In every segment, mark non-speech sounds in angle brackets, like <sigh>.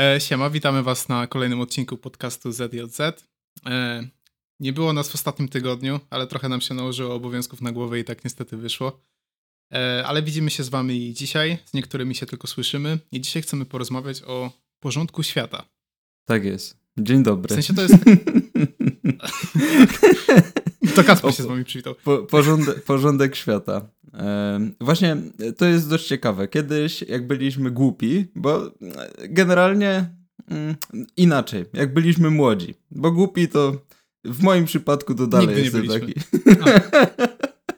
E, siema, witamy was na kolejnym odcinku podcastu ZJZ. E, nie było nas w ostatnim tygodniu, ale trochę nam się nałożyło obowiązków na głowę i tak niestety wyszło. E, ale widzimy się z wami dzisiaj, z niektórymi się tylko słyszymy i dzisiaj chcemy porozmawiać o porządku świata. Tak jest. Dzień dobry. W sensie to jest... <laughs> to Kasper się z wami przywitał. Po, porządek, porządek świata. E, właśnie to jest dość ciekawe. Kiedyś, jak byliśmy głupi, bo generalnie mm, inaczej, jak byliśmy młodzi, bo głupi to w moim przypadku to dalej Nigdy jestem nie taki.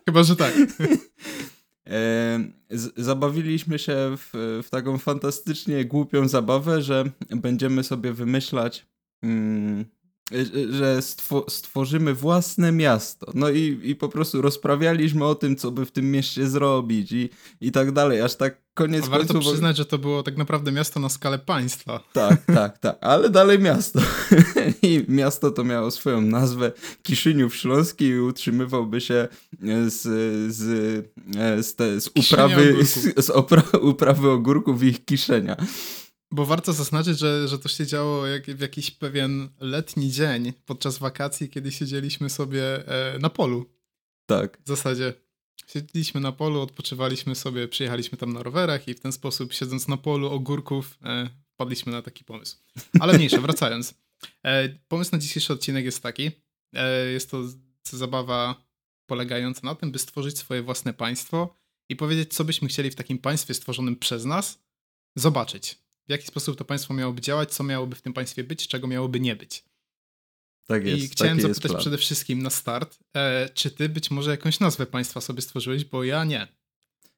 Chyba, że tak. <laughs> E, z, zabawiliśmy się w, w taką fantastycznie głupią zabawę, że będziemy sobie wymyślać mm, że stwo stworzymy własne miasto. No i, i po prostu rozprawialiśmy o tym, co by w tym mieście zrobić i, i tak dalej, aż tak koniec A warto przyznać, że to było tak naprawdę miasto na skalę państwa. Tak, <laughs> tak, tak, ale dalej miasto. <laughs> I miasto to miało swoją nazwę Kiszyniów Śląski i utrzymywałby się z, z, z, te, z uprawy, z, z opra <laughs> uprawy ogórków i ich kiszenia. Bo warto zaznaczyć, że, że to się działo jak, w jakiś pewien letni dzień podczas wakacji, kiedy siedzieliśmy sobie e, na polu. Tak. W zasadzie siedzieliśmy na polu, odpoczywaliśmy sobie, przyjechaliśmy tam na rowerach i w ten sposób, siedząc na polu ogórków, e, wpadliśmy na taki pomysł. Ale mniejsze, <laughs> wracając. E, pomysł na dzisiejszy odcinek jest taki. E, jest to zabawa polegająca na tym, by stworzyć swoje własne państwo i powiedzieć, co byśmy chcieli w takim państwie stworzonym przez nas zobaczyć w jaki sposób to państwo miałoby działać, co miałoby w tym państwie być, czego miałoby nie być. Tak jest. I chciałem zapytać przede wszystkim na start, e, czy ty być może jakąś nazwę państwa sobie stworzyłeś, bo ja nie.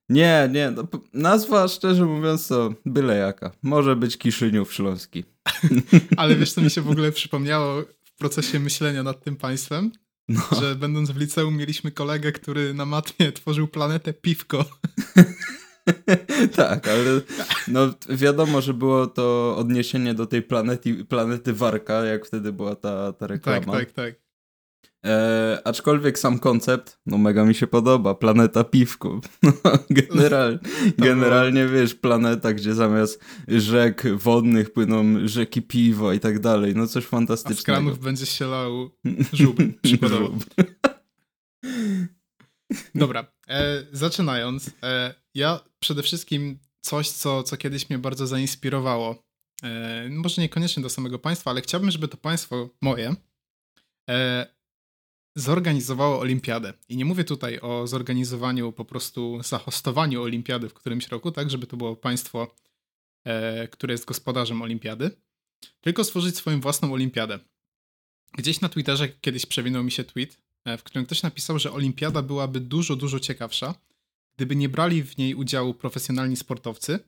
Nie, nie. No, nazwa, szczerze mówiąc, to byle jaka. Może być Kiszyniów Śląski. <laughs> Ale wiesz, co mi się w ogóle <laughs> przypomniało w procesie myślenia nad tym państwem? No. Że będąc w liceum mieliśmy kolegę, który na matmie tworzył planetę Piwko. <laughs> <laughs> tak, ale no wiadomo, że było to odniesienie do tej planety, planety Warka, jak wtedy była ta, ta reklama. Tak, tak, tak. E, aczkolwiek sam koncept, no mega mi się podoba, planeta piwku. <laughs> No, general, <laughs> generalnie wiesz, planeta, gdzie zamiast rzek wodnych płyną rzeki piwo i tak dalej, no coś fantastycznego. A z kranów będzie się lał żub, przykładowo. Dobra, e, zaczynając, e, ja przede wszystkim coś, co, co kiedyś mnie bardzo zainspirowało, e, może niekoniecznie do samego państwa, ale chciałbym, żeby to państwo moje e, zorganizowało olimpiadę. I nie mówię tutaj o zorganizowaniu, po prostu zahostowaniu olimpiady w którymś roku, tak, żeby to było państwo, e, które jest gospodarzem olimpiady, tylko stworzyć swoją własną olimpiadę. Gdzieś na Twitterze kiedyś przewinął mi się tweet, w którym ktoś napisał, że olimpiada byłaby dużo, dużo ciekawsza, gdyby nie brali w niej udziału profesjonalni sportowcy,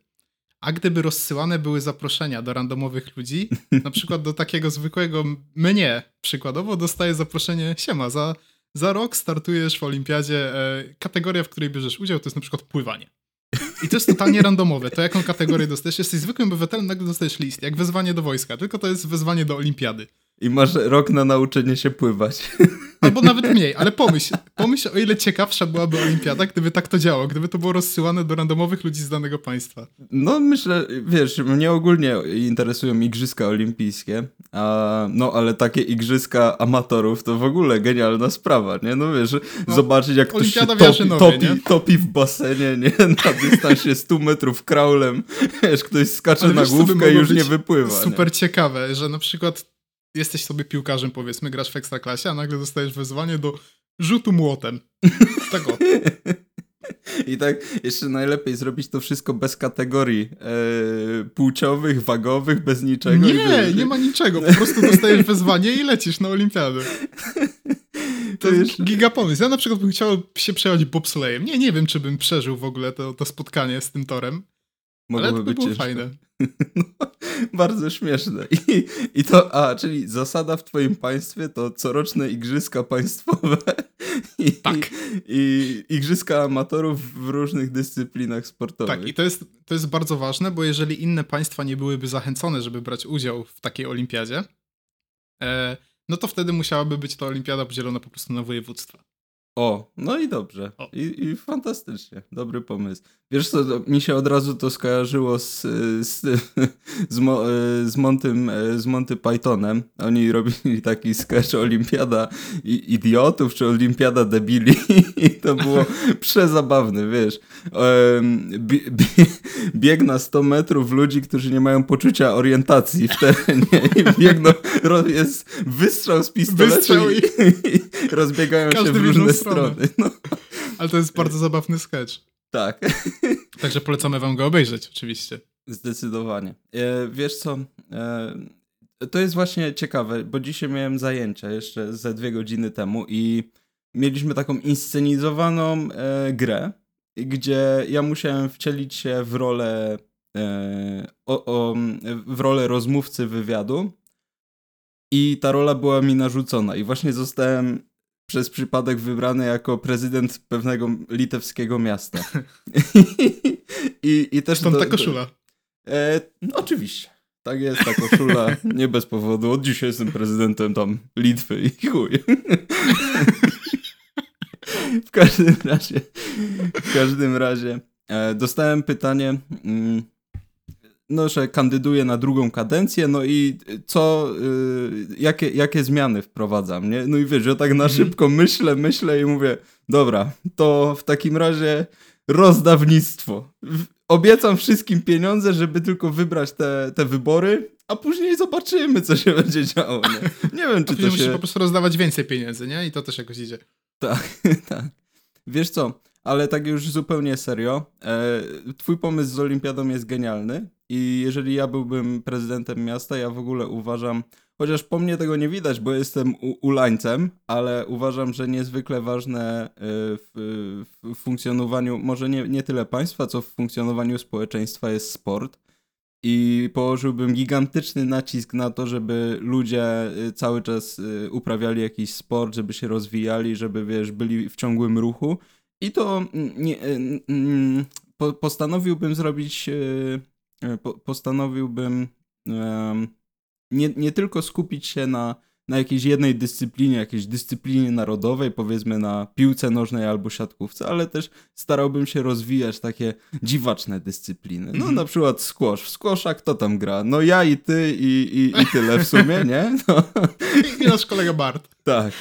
a gdyby rozsyłane były zaproszenia do randomowych ludzi, <laughs> na przykład do takiego zwykłego mnie, przykładowo dostaję zaproszenie, siema, za, za rok startujesz w olimpiadzie, e, kategoria, w której bierzesz udział, to jest na przykład pływanie. I to jest totalnie randomowe. To jaką kategorię dostajesz? Jesteś zwykłym obywatelem, nagle dostajesz list, jak wezwanie do wojska, tylko to jest wezwanie do olimpiady. I masz rok na nauczenie się pływać. <laughs> Albo nawet mniej, ale pomyśl, pomyśl o ile ciekawsza byłaby olimpiada, gdyby tak to działo, gdyby to było rozsyłane do randomowych ludzi z danego państwa. No myślę, wiesz, mnie ogólnie interesują igrzyska olimpijskie, a, no ale takie igrzyska amatorów to w ogóle genialna sprawa, nie? No wiesz, no, zobaczyć jak ktoś się topi, topi, topi, w basenie, nie? <laughs> Na dystansie 100 metrów kraulem, wiesz, ktoś skacze ale na wiesz, główkę i już nie wypływa. Super nie? ciekawe, że na przykład jesteś sobie piłkarzem, powiedzmy, grasz w ekstraklasie, a nagle dostajesz wezwanie do rzutu młotem. <laughs> Tak o. I tak jeszcze najlepiej zrobić to wszystko bez kategorii e, płciowych, wagowych, bez niczego. Nie, nie ma niczego. Po prostu dostajesz wezwanie i lecisz na olimpiadę. <laughs> To, jest giga pomysł. Ja na przykład bym chciał się przejechać bobslejem. Nie, nie wiem, czy bym przeżył w ogóle to, to spotkanie z tym torem. Mogłoby być było ciężko. fajne. <laughs> No, bardzo śmieszne. I, I to, a, czyli zasada w twoim państwie to coroczne igrzyska państwowe <laughs> i, tak. i, i igrzyska amatorów w różnych dyscyplinach sportowych. Tak, i to jest, to jest bardzo ważne, bo jeżeli inne państwa nie byłyby zachęcone, żeby brać udział w takiej olimpiadzie, e, no to wtedy musiałaby być ta olimpiada podzielona po prostu na województwa. O, no i dobrze. I, I fantastycznie. Dobry pomysł. Wiesz co, to, mi się od razu to skojarzyło z, z, <laughs> z, Mo, z, Montym, z Monty Pythonem. Oni robili taki sketch Olimpiada Idiotów, czy Olimpiada Debili <laughs> i to było <laughs> przezabawne, wiesz. Em, bie- bie- Bieg na 100 metrów ludzi, którzy nie mają poczucia orientacji w terenie i biegną, jest wystrzał z pistoletu i <laughs> rozbiegają się Każdy w w różne stronę. strony. No, <laughs> Ale to jest bardzo zabawny sketch. tak. <laughs> Także polecamy wam go obejrzeć, oczywiście. Zdecydowanie. E, wiesz co, e, to jest właśnie ciekawe, bo dzisiaj miałem zajęcia jeszcze ze dwie godziny temu i mieliśmy taką inscenizowaną e, grę, gdzie ja musiałem wcielić się w rolę e, o, o, w rolę rozmówcy wywiadu i ta rola była mi narzucona i właśnie zostałem przez przypadek wybrany jako prezydent pewnego litewskiego miasta. <laughs> I, i też Stąd do- ta koszula. E, no, oczywiście. Tak jest, ta koszula, <laughs> nie bez powodu. Od dzisiaj jestem prezydentem tam Litwy i chuj. <laughs> W każdym razie, w każdym razie e, dostałem pytanie, mm, no, że kandyduję na drugą kadencję, no i co, y, jakie, jakie zmiany wprowadzam, nie? No i wiesz, ja tak na Mhm. szybko myślę, myślę i mówię, dobra, to w takim razie rozdawnictwo. Obiecam wszystkim pieniądze, żeby tylko wybrać te, te wybory, a później zobaczymy, co się <laughs> będzie działo, nie? Nie wiem, A czy później to musisz się... po prostu rozdawać więcej pieniędzy, nie? I to też jakoś idzie. Tak, <laughs> tak. Wiesz co, ale tak już zupełnie serio, e, twój pomysł z olimpiadą jest genialny i jeżeli ja byłbym prezydentem miasta, ja w ogóle uważam, chociaż po mnie tego nie widać, bo jestem ulańcem, ale uważam, że niezwykle ważne e, w, w funkcjonowaniu, może nie, nie tyle państwa, co w funkcjonowaniu społeczeństwa jest sport. I położyłbym gigantyczny nacisk na to, żeby ludzie y, cały czas y, uprawiali jakiś sport, żeby się rozwijali, żeby wiesz, byli w ciągłym ruchu. I to mm, nie, y, mm, po, postanowiłbym zrobić, y, y, po, postanowiłbym nie, nie tylko skupić się na, na jakiejś jednej dyscyplinie, jakiejś dyscyplinie narodowej, powiedzmy na piłce nożnej albo siatkówce, ale też starałbym się rozwijać takie dziwaczne dyscypliny. No Mhm. na przykład squash. W squasha kto tam gra? No ja i ty i, i, i tyle w sumie, nie? No, i nasz kolega Bart. tak.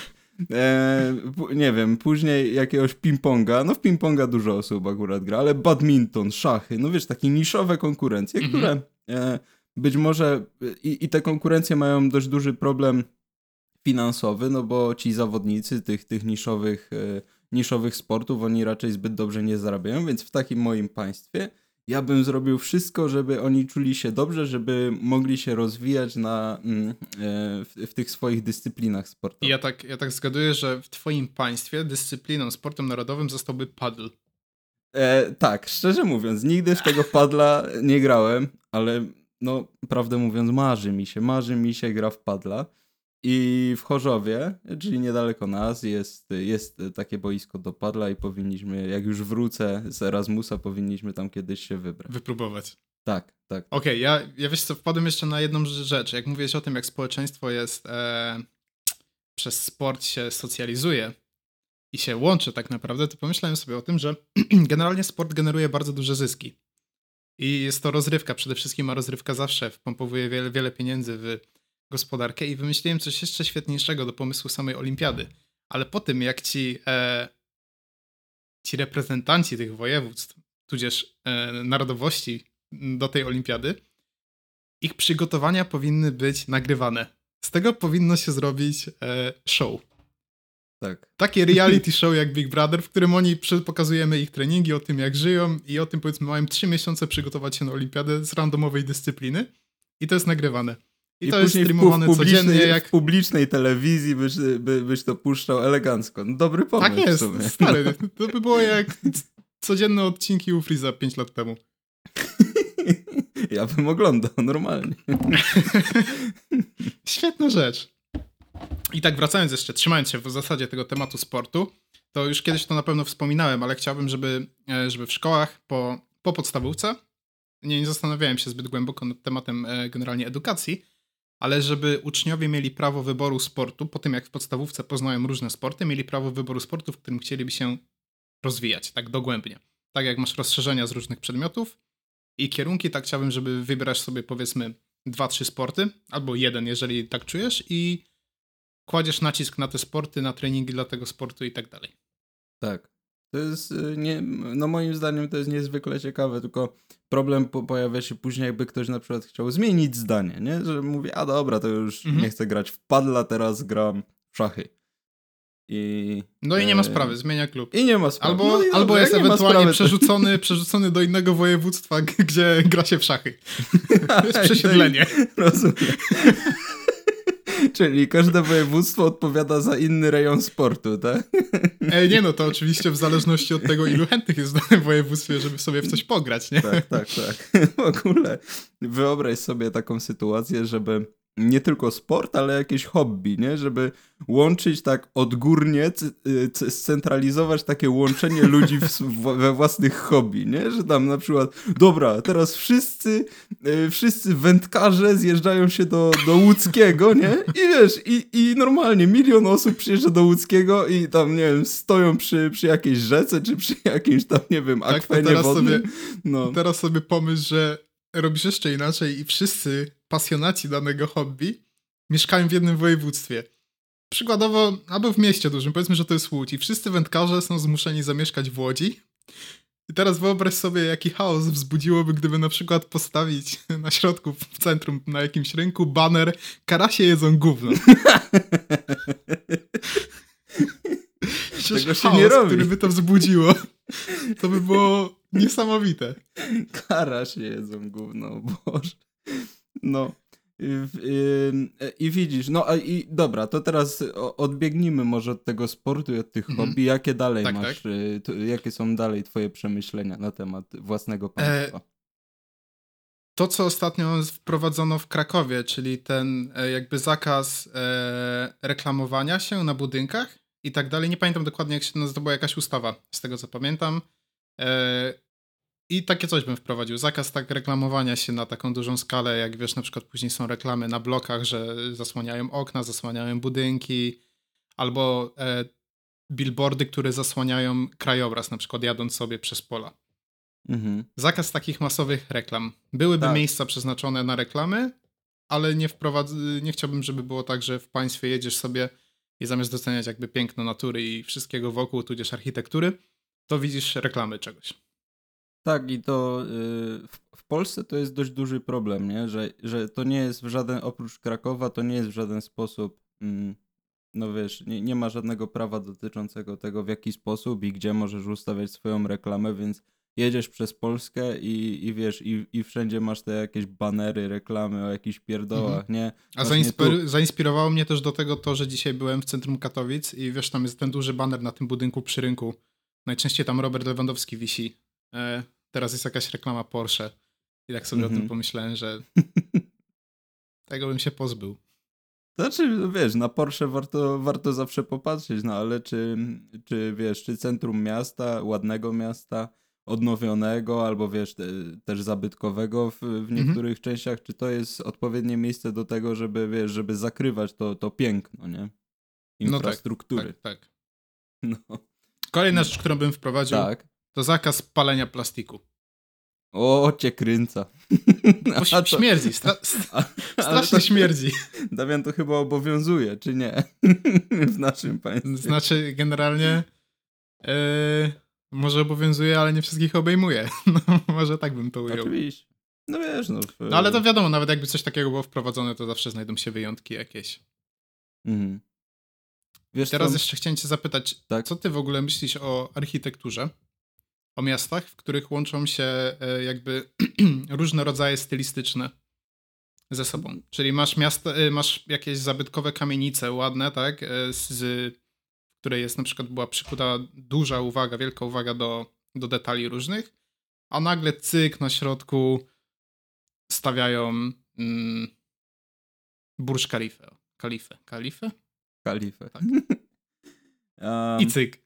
E, nie wiem, później jakiegoś ping-ponga, no w ping-ponga dużo osób akurat gra, ale badminton, szachy, no wiesz, takie niszowe konkurencje, Mhm. które e, być może i, i te konkurencje mają dość duży problem finansowy, no bo ci zawodnicy tych, tych niszowych, e, niszowych sportów, oni raczej zbyt dobrze nie zarabiają, więc w takim moim państwie ja bym zrobił wszystko, żeby oni czuli się dobrze, żeby mogli się rozwijać na, mm, e, w, w tych swoich dyscyplinach sportowych. ja tak, ja tak zgaduję, że w twoim państwie dyscypliną, sportem narodowym zostałby paddle. E, tak, szczerze mówiąc, nigdy w tego padla nie grałem, ale no, prawdę mówiąc, marzy mi się, marzy mi się gra w padla. I w Chorzowie, czyli niedaleko nas, jest, jest takie boisko do padla i powinniśmy, jak już wrócę z Erasmusa, powinniśmy tam kiedyś się wybrać. Wypróbować. Tak, tak. Okej, ja, ja wiesz co, wpadłem jeszcze na jedną rzecz. Jak mówiłeś o tym, jak społeczeństwo jest e, przez sport się socjalizuje i się łączy tak naprawdę, to pomyślałem sobie o tym, że <clears throat> generalnie sport generuje bardzo duże zyski. I jest to rozrywka przede wszystkim, a rozrywka zawsze wpompowuje wiele, wiele pieniędzy w gospodarkę i wymyśliłem coś jeszcze świetniejszego do pomysłu samej olimpiady. Ale po tym, jak ci, e, ci reprezentanci tych województw, tudzież e, narodowości do tej olimpiady, ich przygotowania powinny być nagrywane. Z tego powinno się zrobić e, show. tak. Takie <laughs> reality show jak Big Brother, w którym oni pokazujemy ich treningi, o tym jak żyją i o tym powiedzmy mają trzy miesiące przygotować się na olimpiadę z randomowej dyscypliny i to jest nagrywane. I, to jest streamowane codziennie jak... W publicznej telewizji byś, by, byś to puszczał elegancko. No, dobry pomysł Tak jest, stary. <laughs> To by było jak codzienne odcinki u Freeza 5 lat temu. Ja bym oglądał normalnie. <laughs> Świetna rzecz. I tak wracając jeszcze, trzymając się w zasadzie tego tematu sportu, to już kiedyś to na pewno wspominałem, ale chciałbym, żeby, e, żeby w szkołach po, po podstawówce, nie, nie zastanawiałem się zbyt głęboko nad tematem e, generalnie edukacji, ale żeby uczniowie mieli prawo wyboru sportu, po tym jak w podstawówce poznają różne sporty, mieli prawo wyboru sportu, w którym chcieliby się rozwijać, tak dogłębnie. Tak jak masz rozszerzenia z różnych przedmiotów i kierunki, tak chciałbym, żeby wybierać sobie powiedzmy dwa, trzy sporty, albo jeden, jeżeli tak czujesz i kładziesz nacisk na te sporty, na treningi dla tego sportu i tak dalej. Tak. To jest, y, nie, no moim zdaniem to jest niezwykle ciekawe, tylko problem po, pojawia się później, jakby ktoś na przykład chciał zmienić zdanie, nie? Że mówi, a dobra, to już Mhm. nie chcę grać w padla, teraz gram w szachy. I, No i nie ma e, sprawy, zmienia klub. I nie ma sprawy. Albo, no albo dobra, jest ewentualnie przerzucony, <laughs> przerzucony do innego województwa, <laughs> gdzie gra się w szachy. <laughs> To jest przesiedlenie. Rozumiem. <laughs> Czyli każde województwo odpowiada za inny rejon sportu, tak? E, nie no, to oczywiście w zależności od tego, ilu chętnych jest w danym województwie, żeby sobie w coś pograć, nie? Tak, tak, tak. W ogóle wyobraź sobie taką sytuację, żeby nie tylko sport, ale jakieś hobby, nie? Żeby łączyć tak odgórnie, y, scentralizować takie łączenie <laughs> ludzi w, we własnych hobby, nie? Że tam na przykład, dobra, teraz wszyscy, y, wszyscy wędkarze zjeżdżają się do, do Łódzkiego, nie? I wiesz, i, i normalnie milion osób przyjeżdża do Łódzkiego i tam, nie wiem, stoją przy, przy jakiejś rzece, czy przy <laughs> jakimś tam, nie wiem, Tak, akwenie teraz wodnym. sobie, No. teraz sobie pomyśl, że robisz jeszcze inaczej i wszyscy pasjonaci danego hobby mieszkają w jednym województwie. Przykładowo, albo w mieście dużym, powiedzmy, że to jest Łódź i wszyscy wędkarze są zmuszeni zamieszkać w Łodzi. I teraz wyobraź sobie, jaki chaos wzbudziłoby, gdyby na przykład postawić <laughs> na środku, w centrum, na jakimś rynku baner Karasie jedzą gówno. <laughs> Przecież Tego się chaos, nie robi. który by to wzbudziło, to by było niesamowite. Kara się jedzą gówno, boże. No. I, widzisz, no a i dobra, to teraz odbiegnijmy może od tego sportu i od tych Mhm. hobby. Jakie dalej Tak, masz, y, to, jakie są dalej twoje przemyślenia na temat własnego E, państwa? To, co ostatnio wprowadzono w Krakowie, czyli ten e, jakby zakaz e, reklamowania się na budynkach i tak dalej. Nie pamiętam dokładnie, jak się nazywa, to była jakaś ustawa, z tego co pamiętam. E, I takie coś bym wprowadził. Zakaz tak reklamowania się na taką dużą skalę, jak wiesz, na przykład później są reklamy na blokach, że zasłaniają okna, zasłaniają budynki, albo e, billboardy, które zasłaniają krajobraz, na przykład jadąc sobie przez pola. Mhm. Zakaz takich masowych reklam. Byłyby Tak. miejsca przeznaczone na reklamy, ale nie, wprowadz- nie chciałbym, żeby było tak, że w państwie jedziesz sobie i zamiast doceniać jakby piękno natury i wszystkiego wokół, tudzież architektury, to widzisz reklamy czegoś. Tak, i to y, w, Polsce to jest dość duży problem, nie? Że, że to nie jest w żaden, oprócz Krakowa, to nie jest w żaden sposób, mm, no wiesz, nie, nie ma żadnego prawa dotyczącego tego, w jaki sposób i gdzie możesz ustawiać swoją reklamę, więc jedziesz przez Polskę i, i wiesz, i, i wszędzie masz te jakieś banery, reklamy o jakichś pierdołach, nie? A zainspir- zainspirowało mnie też do tego to, że dzisiaj byłem w centrum Katowic i wiesz, tam jest ten duży baner na tym budynku przy rynku. Najczęściej tam Robert Lewandowski wisi. E, teraz jest jakaś reklama Porsche. I tak sobie o Mhm. tym pomyślałem, że <laughs> tego bym się pozbył. Znaczy, no wiesz, na Porsche warto, warto zawsze popatrzeć, no ale czy, czy wiesz, czy centrum miasta, ładnego miasta, odnowionego, albo wiesz, te, też zabytkowego w, w Mhm. niektórych częściach, czy to jest odpowiednie miejsce do tego, żeby, wiesz, żeby zakrywać to, to piękno, nie? No tak, Infrastruktury. Tak, tak. <laughs> No, Kolejna rzecz, którą bym wprowadził, tak. To zakaz palenia plastiku. O, cię kręca. <laughs> Bo to- śmierdzi, stra- <laughs> strasznie to- śmierdzi. <laughs> Damian to chyba obowiązuje, czy nie? w naszym państwie. Znaczy, generalnie e, może obowiązuje, ale nie wszystkich obejmuje. No, może tak bym to ujął. Oczywiście. No wiesz, no. w- No ale to wiadomo, nawet jakby coś takiego było wprowadzone, to zawsze znajdą się wyjątki jakieś. Mhm. Wiesz, Teraz co? jeszcze chciałem cię zapytać, Tak. co ty w ogóle myślisz o architekturze? O miastach, w których łączą się e, jakby <clears throat> różne rodzaje stylistyczne ze sobą. Czyli masz miasto, e, masz jakieś zabytkowe kamienice ładne, tak? e, Z, której jest na przykład była przykuta duża uwaga, wielka uwaga do, do detali różnych, a nagle cyk na środku stawiają mm, Burj Khalifa. Kalifę. Kalifę? Kalifę. Tak. <laughs> Um, I cyk.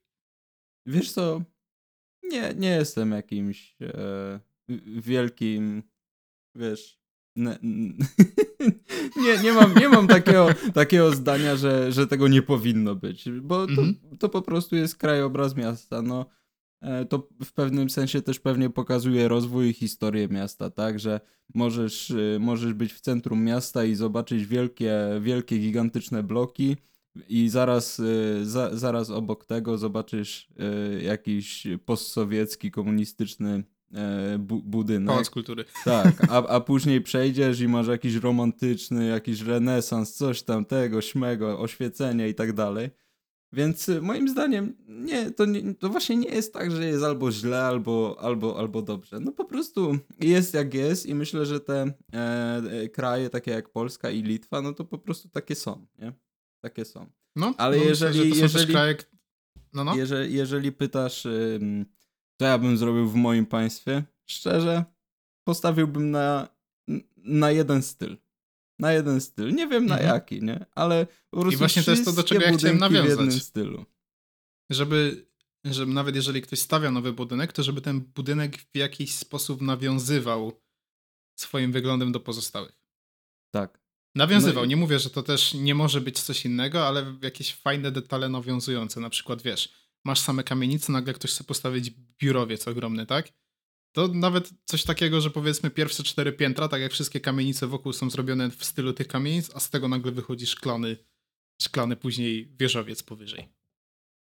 Wiesz co? Nie, nie jestem jakimś e, wielkim, wiesz, ne, <laughs> nie, nie, mam, nie mam takiego, takiego zdania, że, że tego nie powinno być, bo to, Mhm. to po prostu jest krajobraz miasta. No, e, to w pewnym sensie też pewnie pokazuje rozwój i historię miasta, tak, że możesz, y, możesz być w centrum miasta i zobaczyć wielkie, wielkie, gigantyczne bloki i zaraz, y, za, zaraz obok tego zobaczysz y, jakiś postsowiecki, komunistyczny e, bu- budynek. Pałac kultury. Tak, <laughs> a, a później przejdziesz i masz jakiś romantyczny, jakiś renesans, coś tam tego, śmego, oświecenie i tak dalej. Więc y, moim zdaniem nie to, nie, to właśnie nie jest tak, że jest albo źle, albo, albo, albo dobrze. No po prostu jest jak jest i myślę, że te e, e, kraje takie jak Polska i Litwa, no to po prostu takie są, nie? Takie są. No, Ale no jeżeli- myślę, jeżeli-. No, no. Jeżeli, jeżeli pytasz, ym, co ja bym zrobił w moim państwie, szczerze, postawiłbym na, na jeden styl. Na jeden styl. Nie wiem na Mhm. jaki, nie? Ale po prostu właśnie to jest to, do czego ja chciałem budynki w jednym nawiązać. stylu. żeby, żeby nawet jeżeli ktoś stawia nowy budynek, to żeby ten budynek w jakiś sposób nawiązywał swoim wyglądem do pozostałych. Tak. Nawiązywał. No i- Nie mówię, że to też nie może być coś innego, ale jakieś fajne detale nawiązujące. Na przykład, wiesz, masz same kamienice, nagle ktoś chce postawić biurowiec ogromny, tak? To nawet coś takiego, że powiedzmy pierwsze cztery piętra, tak jak wszystkie kamienice wokół są zrobione w stylu tych kamienic, a z tego nagle wychodzi szklany, szklany później wieżowiec powyżej.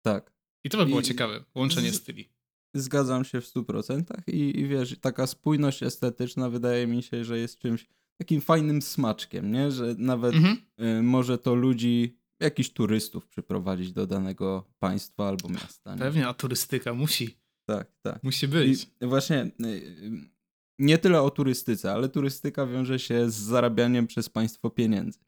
Tak. I to by było I- ciekawe, łączenie z- styli. Zgadzam się w 100% i, i wiesz, taka spójność estetyczna wydaje mi się, że jest czymś takim fajnym smaczkiem, nie? Że nawet Mhm. y, może to ludzi, jakichś turystów przyprowadzić do danego państwa albo miasta. Nie? Pewnie, a turystyka musi, Tak, tak. musi być. I właśnie y, nie tyle o turystyce, ale turystyka wiąże się z zarabianiem przez państwo pieniędzy.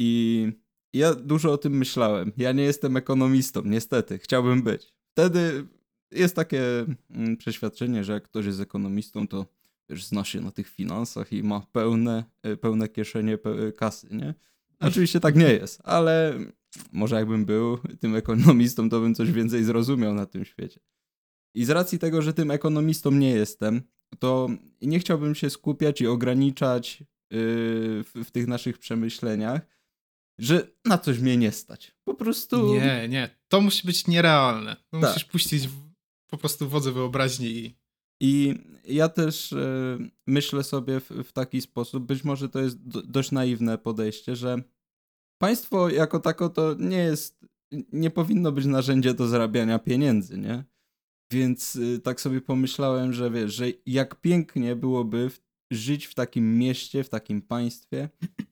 I ja dużo o tym myślałem. Ja nie jestem ekonomistą, niestety, chciałbym być. Wtedy jest takie mm, przeświadczenie, że jak ktoś jest ekonomistą, to już zna się na tych finansach i ma pełne, y, pełne kieszenie pe- kasy, nie? Oczywiście tak nie jest, ale może jakbym był <laughs> tym ekonomistą, to bym coś więcej zrozumiał na tym świecie. I z racji tego, że tym ekonomistą nie jestem, to nie chciałbym się skupiać i ograniczać yy, w, w tych naszych przemyśleniach, że na coś mnie nie stać. Po prostu. Nie, nie, to musi być nierealne. Tak. Musisz puścić po prostu wodze wyobraźni i... I ja też e, myślę sobie w, w taki sposób, być może to jest do, dość naiwne podejście, że państwo jako tako to nie jest, nie powinno być narzędzie do zarabiania pieniędzy, nie? Więc y, tak sobie pomyślałem, że wiesz, że jak pięknie byłoby w, żyć w takim mieście, w takim państwie,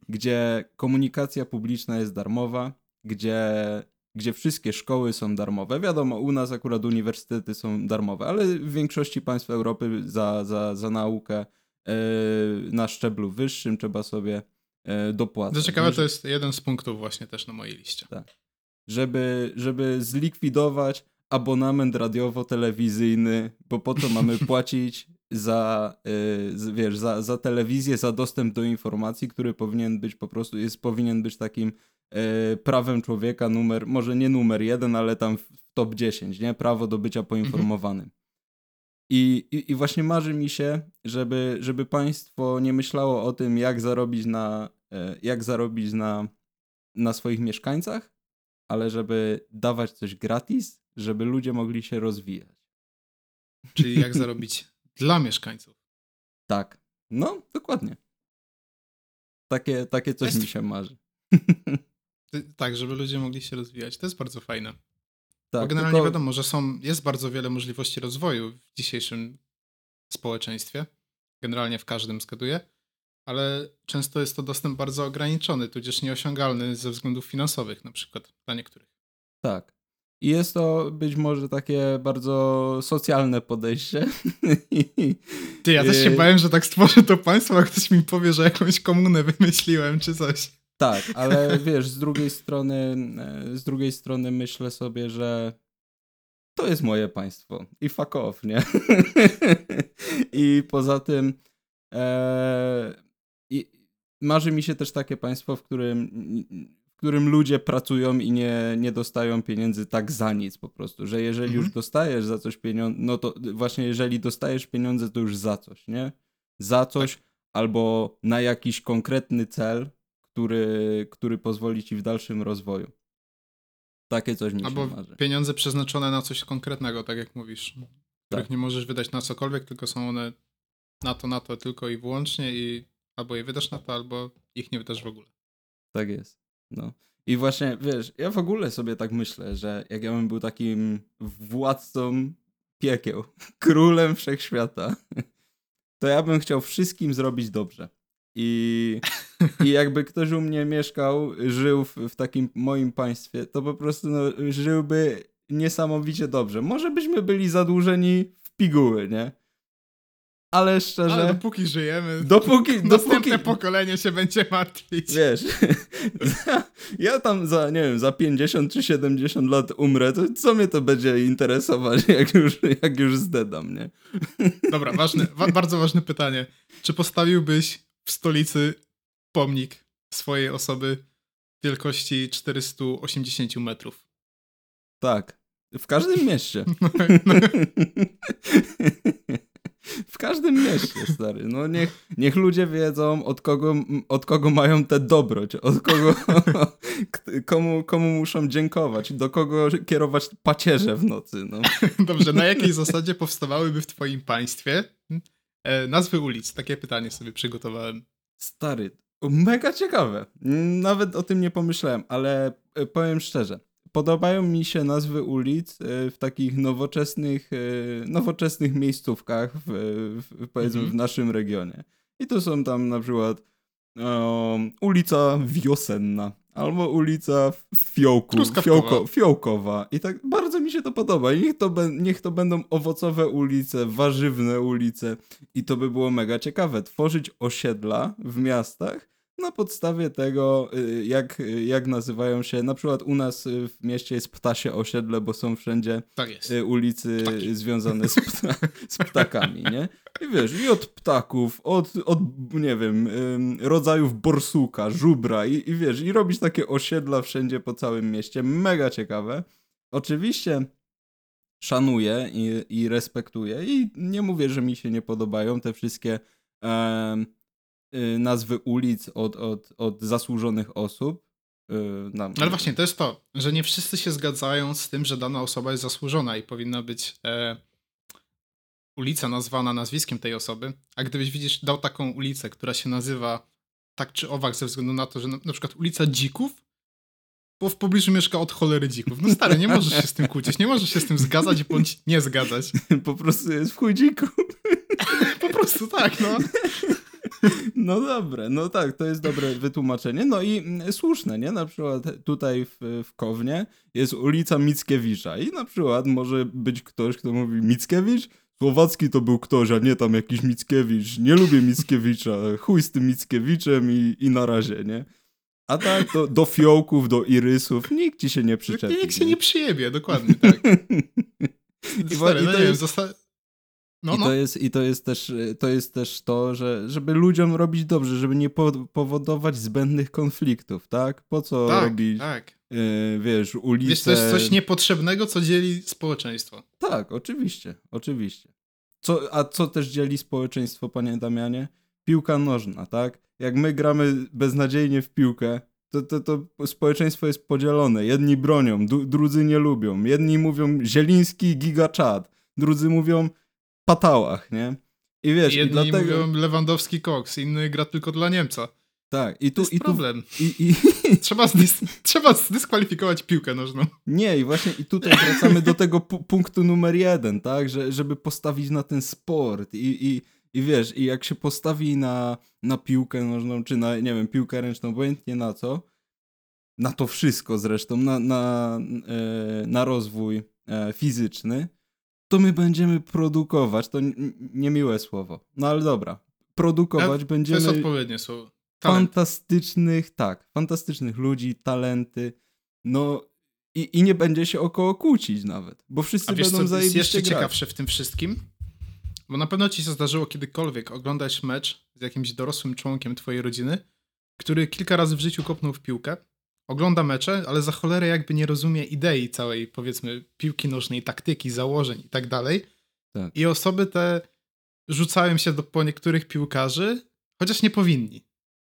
gdzie komunikacja publiczna jest darmowa, gdzie, gdzie wszystkie szkoły są darmowe. Wiadomo, u nas akurat uniwersytety są darmowe, ale w większości państw Europy za, za, za naukę e, na szczeblu wyższym trzeba sobie e, dopłacać. To ciekawe, to jest jeden z punktów właśnie też na mojej liście. żeby, żeby zlikwidować abonament radiowo-telewizyjny, bo po co mamy <laughs> płacić za, y, z- wiesz, za, za telewizję, za dostęp do informacji, który powinien być po prostu, jest, powinien być takim prawem człowieka numer, może nie numer jeden, ale tam w top 10, nie? Prawo do bycia poinformowanym. I, i, I właśnie marzy mi się, żeby, żeby państwo nie myślało o tym, jak zarobić na, e, jak zarobić na, na swoich mieszkańcach, ale żeby dawać coś gratis, żeby ludzie mogli się rozwijać. Czyli jak zarobić <laughs> dla mieszkańców. Tak. No, dokładnie. Takie, takie coś Jest- mi się marzy. <laughs> Tak, żeby ludzie mogli się rozwijać. To jest bardzo fajne. tak, Bo generalnie tylko- wiadomo, że są, jest bardzo wiele możliwości rozwoju w dzisiejszym społeczeństwie. Generalnie w każdym zgaduję. Ale często jest to dostęp bardzo ograniczony, tudzież nieosiągalny ze względów finansowych na przykład dla niektórych. Tak. I jest to być może takie bardzo socjalne podejście. Ty, ja też się Yy, bałem, że tak stworzę to państwo, a ktoś mi powie, że jakąś komunę wymyśliłem czy coś. Tak, ale wiesz, z drugiej strony, e, z drugiej strony myślę sobie, że to jest moje państwo i fuck off, nie? <laughs> I poza tym e, i marzy mi się też takie państwo, w którym, w którym ludzie pracują i nie, nie dostają pieniędzy tak za nic po prostu, że jeżeli Mhm. już dostajesz za coś pieniądze, no to właśnie jeżeli dostajesz pieniądze, to już za coś, nie? Za coś albo na jakiś konkretny cel, który, który pozwoli ci w dalszym rozwoju. Takie coś mi Albo się marzy. pieniądze przeznaczone na coś konkretnego, tak jak mówisz. Których Tak. nie możesz wydać na cokolwiek, tylko są one na to, na to tylko i wyłącznie i albo je wydasz na to, albo ich nie wydasz w ogóle. Tak jest. No. I właśnie, wiesz, ja w ogóle sobie tak myślę, że jak ja bym był takim władcą piekieł, królem wszechświata, <laughs> to ja bym chciał wszystkim zrobić dobrze. I, i jakby ktoś u mnie mieszkał, żył w, w takim moim państwie, to po prostu no, żyłby niesamowicie dobrze. Może byśmy byli zadłużeni w piguły, nie? Ale szczerze, Ale dopóki żyjemy, dopóki, <laughs> następne dopóki, pokolenie się będzie martwić. Wiesz, <laughs> ja tam za, nie wiem, za 50 czy 70 lat umrę, to co mnie to będzie interesować, <laughs> jak już, jak już zdedam, nie? Dobra, ważne, wa bardzo ważne pytanie. Czy postawiłbyś w stolicy pomnik swojej osoby wielkości 480 metrów? Tak, w każdym mieście. <laughs> No, <laughs> W każdym mieście, stary. No niech, niech ludzie wiedzą, od kogo, od kogo mają tę dobroć, od kogo, <laughs> komu, komu muszą dziękować, do kogo kierować pacierze w nocy, no. Dobrze, na jakiej zasadzie powstawałyby w twoim państwie e, nazwy ulic? Takie pytanie sobie przygotowałem. Stary, mega ciekawe. Nawet o tym nie pomyślałem, ale e, powiem szczerze. Podobają mi się nazwy ulic e, w takich nowoczesnych, e, nowoczesnych miejscówkach, w, w, powiedzmy Mhm. w naszym regionie. I to są tam na przykład um, ulica Wiosenna, albo ulica Fiołku. Fiołko, Fiołkowa. I tak bardzo mi się to podoba. I niech to, niech to będą owocowe ulice, warzywne ulice. I to by było mega ciekawe. Tworzyć osiedla w miastach na podstawie tego, y, jak, y, jak nazywają się. Na przykład u nas y, w mieście jest ptasie osiedle, bo są wszędzie Tak ulicy Ptaki. związane z, pta z ptakami, nie? I wiesz, i od ptaków, od, od nie wiem, rodzajów borsuka, żubra i, i wiesz, i robić takie osiedla wszędzie po całym mieście. Mega ciekawe. Oczywiście szanuję i, i respektuję i nie mówię, że mi się nie podobają te wszystkie y, nazwy ulic od, od, od zasłużonych osób. Y, na, Ale właśnie, to jest to, że nie wszyscy się zgadzają z tym, że dana osoba jest zasłużona i powinna być e, ulica nazwana nazwiskiem tej osoby. A gdybyś widzisz, dał taką ulicę, która się nazywa tak czy owak ze względu na to, że na, na przykład ulica Dzików, bo w pobliżu mieszka od cholery dzików. No stary, nie możesz się z tym kłócić, nie możesz się z tym zgadzać bądź nie zgadzać. <laughs> po prostu jest w chudziku. <laughs> Po prostu tak, no. <laughs> No dobre, no tak, to jest dobre wytłumaczenie. No i mm, słuszne, nie? Na przykład tutaj w, w Kownie jest ulica Mickiewicza i na przykład może być ktoś, kto mówi Mickiewicz? Słowacki to był ktoś, a nie tam jakiś Mickiewicz. Nie lubię Mickiewicza, chuj z tym Mickiewiczem i, i na razie, nie? A tak, do, do fiołków, do irysów, nikt ci się nie przyczepi. Nikt się nie przyjebie, dokładnie tak. I, <laughs> Stary, i no nie wiem, jest, zosta... No, I no. to jest, i to jest też to, jest też to że, żeby ludziom robić dobrze, żeby nie po, powodować zbędnych konfliktów, tak? Po co tak, robić, tak. yy, wiesz, ulice... Wiesz, to jest coś niepotrzebnego, co dzieli społeczeństwo. Tak, oczywiście, oczywiście. Co, a co też dzieli społeczeństwo, panie Damianie? Piłka nożna, tak? Jak my gramy beznadziejnie w piłkę, to, to, to społeczeństwo jest podzielone. Jedni bronią, drudzy nie lubią. Jedni mówią Zieliński giga czad, drudzy mówią patałach, nie? I wiesz, Jedni i dlatego... mówią Lewandowski koks, inny gra tylko dla Niemca. Tak, i To tu, jest i tu, problem. i, i, <laughs> Trzeba, zdys- trzeba zdyskwalifikować piłkę nożną. Nie, i właśnie i tutaj wracamy do tego pu- punktu numer jeden, tak? Że, żeby postawić na ten sport i, i, i wiesz, i jak się postawi na, na piłkę nożną, czy na, nie wiem, piłkę ręczną, obojętnie na co, na to wszystko zresztą, na, na, e, na rozwój e, fizyczny, to my będziemy produkować, to niemiłe słowo, no ale dobra, produkować To będziemy jest odpowiednie słowo. Talent. fantastycznych, tak, fantastycznych ludzi, talenty, no i, i nie będzie się około kłócić nawet, bo wszyscy A wiesz, będą co jest jeszcze grać. ciekawsze w tym wszystkim? Bo na pewno ci się zdarzyło kiedykolwiek oglądać mecz z jakimś dorosłym członkiem twojej rodziny, który kilka razy w życiu kopnął w piłkę, ogląda mecze, ale za cholerę jakby nie rozumie idei całej, powiedzmy, piłki nożnej, taktyki, założeń i tak dalej. Tak. I osoby te rzucają się do po niektórych piłkarzy, chociaż nie powinni.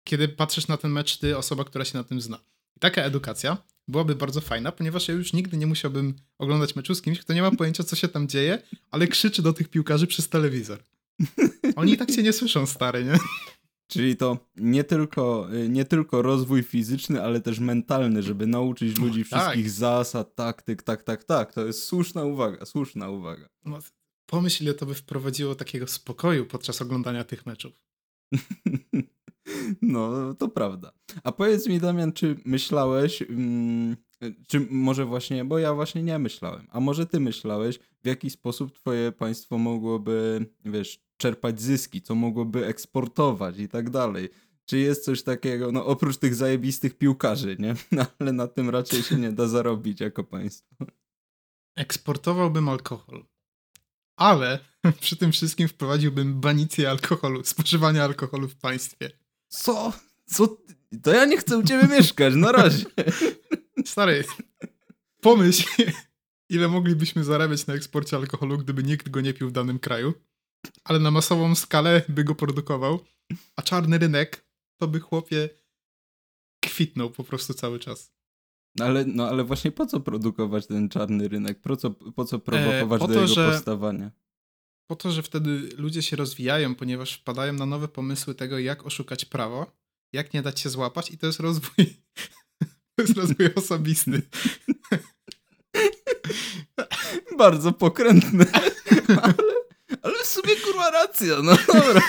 kiedy patrzysz na ten mecz ty, osoba, która się na tym zna. I taka edukacja byłaby bardzo fajna, ponieważ ja już nigdy nie musiałbym oglądać meczu z kimś, kto nie ma pojęcia, co się tam dzieje, ale krzyczy do tych piłkarzy przez telewizor. <laughs> Oni i tak cię nie słyszą, stary, nie? Czyli to nie tylko, y, nie tylko rozwój fizyczny, ale też mentalny, żeby nauczyć ludzi tak. wszystkich zasad, taktyk, tak, tak, tak. To jest słuszna uwaga, słuszna uwaga. No, pomyśl, ile to by wprowadziło takiego spokoju podczas oglądania tych meczów. <laughs> No, to prawda. A powiedz mi, Damian, czy myślałeś, mm, czy może właśnie, bo ja właśnie nie myślałem, a może ty myślałeś, w jaki sposób twoje państwo mogłoby, wiesz, czerpać zyski, co mogłoby eksportować i tak dalej. Czy jest coś takiego, no oprócz tych zajebistych piłkarzy, nie? No, <laughs> ale na tym raczej się nie da zarobić jako państwo. Eksportowałbym alkohol. Ale <laughs> przy tym wszystkim wprowadziłbym banicję alkoholu, spożywania alkoholu w państwie. Co? Co? To ja nie chcę u ciebie mieszkać, na razie. <laughs> Stary, pomyśl, ile moglibyśmy zarabiać na eksporcie alkoholu, gdyby nikt go nie pił w danym kraju, ale na masową skalę by go produkował, a czarny rynek to by chłopie kwitnął po prostu cały czas. Ale, no ale właśnie po co produkować ten czarny rynek? Po co, po co prowokować E, po do to, jego że- powstawania? Po to, że wtedy ludzie się rozwijają, ponieważ wpadają na nowe pomysły tego, jak oszukać prawo, jak nie dać się złapać i to jest rozwój, <laughs> to jest rozwój osobisty. <laughs> Bardzo pokrętny. <laughs> ale, ale w sumie kurwa racja, no <laughs> dobra.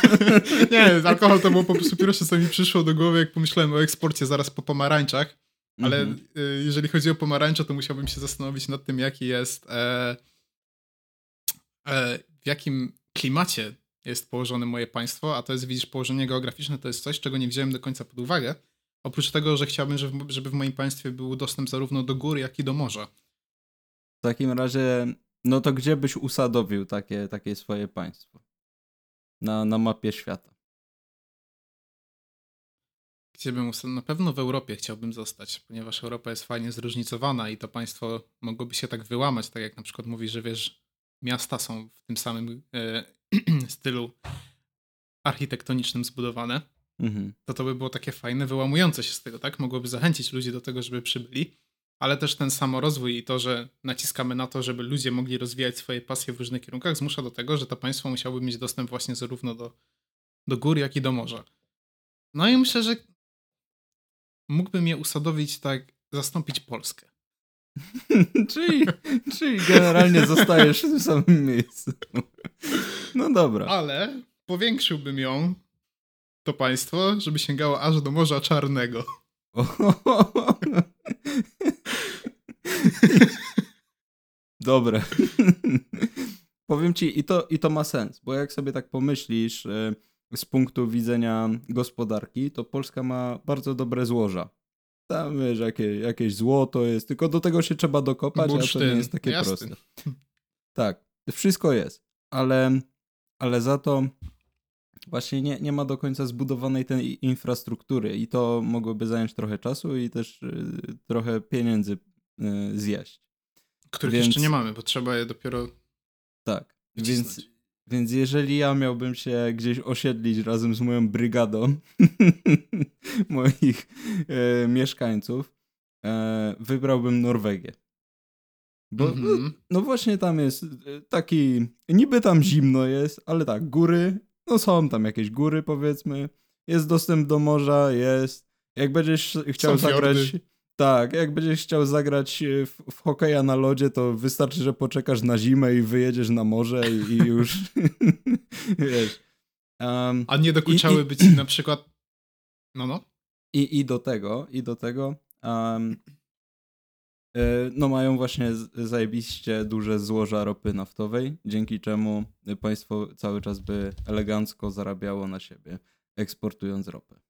Nie, alkohol to było po prostu pierwsze, co mi przyszło do głowy, jak pomyślałem o eksporcie zaraz po pomarańczach, ale Mhm. y, jeżeli chodzi o pomarańcze, to musiałbym się zastanowić nad tym, jaki jest, e, e, w jakim klimacie jest położone moje państwo, a to jest, widzisz, położenie geograficzne to jest coś, czego nie wziąłem do końca pod uwagę. Oprócz tego, że chciałbym, żeby, żeby w moim państwie był dostęp zarówno do gór, jak i do morza. W takim razie, no to gdzie byś usadowił takie, takie swoje państwo? Na, na mapie świata. Gdzie bym usta- Na pewno w Europie chciałbym zostać, ponieważ Europa jest fajnie zróżnicowana i to państwo mogłoby się tak wyłamać, tak jak na przykład mówi, że wiesz, miasta są w tym samym e, <clears throat> stylu architektonicznym zbudowane, Mhm. to to by było takie fajne, wyłamujące się z tego, tak? Mogłoby zachęcić ludzi do tego, żeby przybyli, ale też ten samorozwój i to, że naciskamy na to, żeby ludzie mogli rozwijać swoje pasje w różnych kierunkach, zmusza do tego, że to państwo musiałoby mieć dostęp właśnie zarówno do, do gór, jak i do morza. No i myślę, że mógłbym je usadowić tak, zastąpić Polskę. <laughs> czyli, czyli generalnie zostajesz w tym samym miejscu. No dobra. Ale powiększyłbym ją, to państwo, żeby sięgało aż do Morza Czarnego. <laughs> <laughs> Dobre. <laughs> Powiem ci, i to, i to ma sens, bo jak sobie tak pomyślisz e, z punktu widzenia gospodarki, to Polska ma bardzo dobre złoża. Tam wiesz, jakie, jakieś złoto jest, tylko do tego się trzeba dokopać, a to nie Bursztyn, jest takie jasne. proste. Tak, wszystko jest, ale, ale za to właśnie nie, nie ma do końca zbudowanej tej infrastruktury i to mogłoby zająć trochę czasu i też y, trochę pieniędzy y, zjeść. Których Więc- jeszcze nie mamy, bo trzeba je dopiero Tak, więc, więc jeżeli ja miałbym się gdzieś osiedlić razem z moją brygadą <laughs> moich e, mieszkańców, e, wybrałbym Norwegię. Bo Mhm. no właśnie tam jest taki, niby tam zimno jest, ale tak, góry, no są tam jakieś góry powiedzmy, jest dostęp do morza, jest, jak będziesz chciał Są zagrać, fiordy. Tak, jak będziesz chciał zagrać e, w, w hokeja na lodzie, to wystarczy, że poczekasz na zimę i wyjedziesz na morze i, i już, <laughs> wiesz. Um, A nie dokuczałyby ci na przykład. No, no. i, I do tego, i do tego, um, no mają właśnie zajebiście duże złoża ropy naftowej, dzięki czemu państwo cały czas by elegancko zarabiało na siebie, eksportując ropę.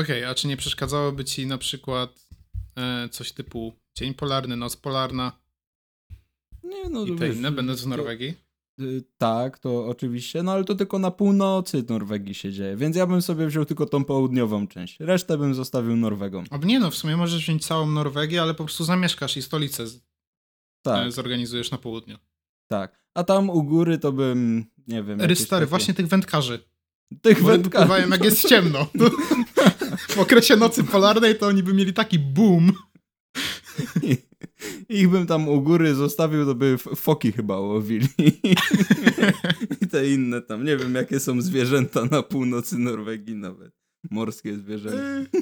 Okej, a czy nie przeszkadzałoby ci na przykład e, coś typu dzień polarny, noc polarna Nie, no i to te wiesz, inne, będąc w to- Norwegii? y, Tak, to oczywiście, no ale to tylko na północy Norwegii się dzieje, więc ja bym sobie wziął tylko tą południową część, resztę bym zostawił Norwegą. Albo nie no, w sumie możesz wziąć całą Norwegię, ale po prostu zamieszkasz i stolicę z, Tak, e, zorganizujesz na południu. tak. A tam u góry to bym, nie wiem... Rystary, takie- właśnie tych wędkarzy. Tych wędkarzy. wypływają jak jest ciemno. <laughs> W okresie nocy polarnej to oni by mieli taki boom. Ich bym tam u góry zostawił, to by foki chyba łowili. I te inne tam. Nie wiem, jakie są zwierzęta na północy Norwegii nawet. Morskie zwierzęta.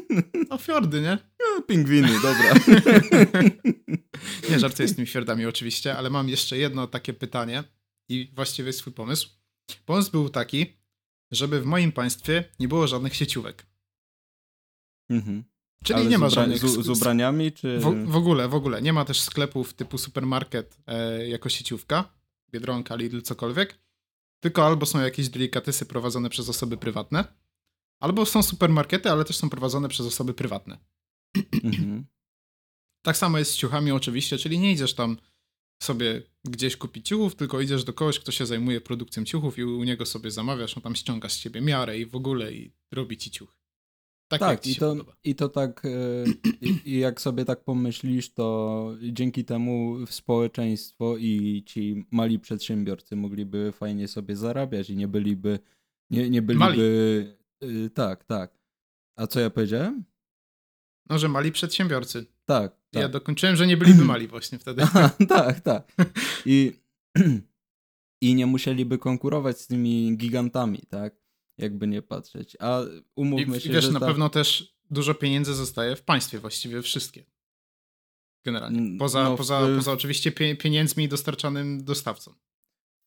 No fiordy, nie? No, pingwiny, dobra. <laughs> Nie żartuję z tymi fiordami oczywiście, ale mam jeszcze jedno takie pytanie i właściwie swój pomysł. Pomysł był taki, żeby w moim państwie nie było żadnych sieciówek. Mhm. Czyli Ale nie ma żadnych... Z, z ubraniami, czy... W, w ogóle, w ogóle. Nie ma też sklepów typu supermarket e, jako sieciówka, Biedronka, Lidl, cokolwiek. Tylko albo są jakieś delikatesy prowadzone przez osoby prywatne, albo są supermarkety, ale też są prowadzone przez osoby prywatne. Mhm. Tak samo jest z ciuchami oczywiście, czyli nie idziesz tam sobie gdzieś kupić ciuchów, tylko idziesz do kogoś, kto się zajmuje produkcją ciuchów i u niego sobie zamawiasz, on tam ściąga z ciebie miarę i w ogóle i robi ci ciuch. Tak, jak Tak, i to, podoba. i to tak, e, i, i jak sobie tak pomyślisz, to dzięki temu społeczeństwo i ci mali przedsiębiorcy mogliby fajnie sobie zarabiać i nie byliby, nie, nie byliby, y, tak, tak. A co ja powiedziałem? No, że mali przedsiębiorcy. Tak, tak. Ja dokończyłem, że nie byliby mali właśnie wtedy. Aha, <laughs> tak, tak. I, <clears throat> I nie musieliby konkurować z tymi gigantami, tak? Jakby nie patrzeć. A I, umówmy i się, wiesz, że na ta... pewno też dużo pieniędzy zostaje w państwie, właściwie wszystkie. Generalnie. Mm, Poza, no, w- poza, poza oczywiście pie, pieniędzmi dostarczanym dostawcom.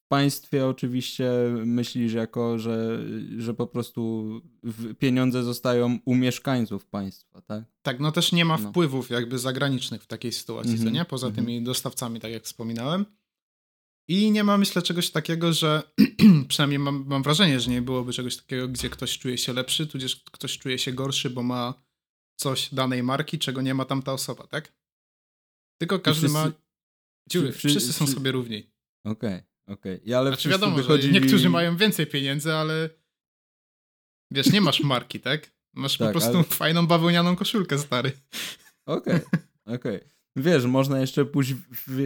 Państwie oczywiście myślisz jako, że, że po prostu pieniądze zostają u mieszkańców państwa, tak? Tak, no też nie ma No. wpływów jakby zagranicznych w takiej sytuacji, co Mhm, nie? Poza mhm. tymi dostawcami, tak jak wspominałem. I nie ma, myślę, czegoś takiego, że <clears throat> przynajmniej mam, mam wrażenie, że nie byłoby czegoś takiego, gdzie ktoś czuje się lepszy, tudzież ktoś czuje się gorszy, bo ma coś danej marki, czego nie ma tamta osoba, tak? Tylko każdy wszyscy- ma dziury. wszy- Wszyscy są sobie równi. Okej, okej. I Ale Znaczy wiadomo, że niektórzy mają więcej pieniędzy, ale wiesz, nie masz marki, tak? Masz po Tak, prostu ale- fajną bawełnianą koszulkę, stary. Okej, okej. Wiesz, można jeszcze pójść w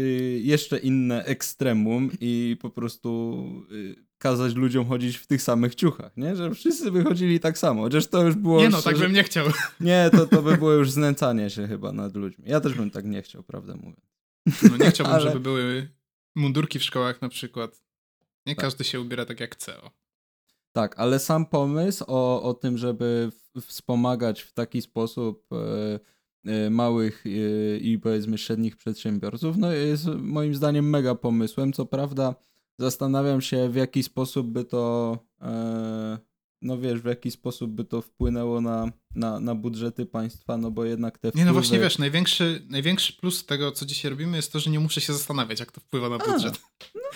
jeszcze inne ekstremum i po prostu y, kazać ludziom chodzić w tych samych ciuchach, nie? Że wszyscy wychodzili tak samo, chociaż to już było... Nie no, tak bym nie chciał. Nie, to, to by było już znęcanie się chyba nad ludźmi. Ja też bym tak nie chciał, prawdę mówiąc. No nie chciałbym, <laughs> Ale- żeby były mundurki w szkołach na przykład. Nie Tak. każdy się ubiera tak jak chce. O. Tak, ale sam pomysł o, o tym, żeby wspomagać w taki sposób e, e, małych e, i powiedzmy średnich przedsiębiorców, no jest moim zdaniem mega pomysłem. Co prawda zastanawiam się w jaki sposób by to, e, no wiesz, w jaki sposób by to wpłynęło na, na, na budżety państwa, no bo jednak te Nie no wpływy- właśnie wiesz, największy, największy plus tego, co dzisiaj robimy, jest to, że nie muszę się zastanawiać, jak to wpływa na A, budżet.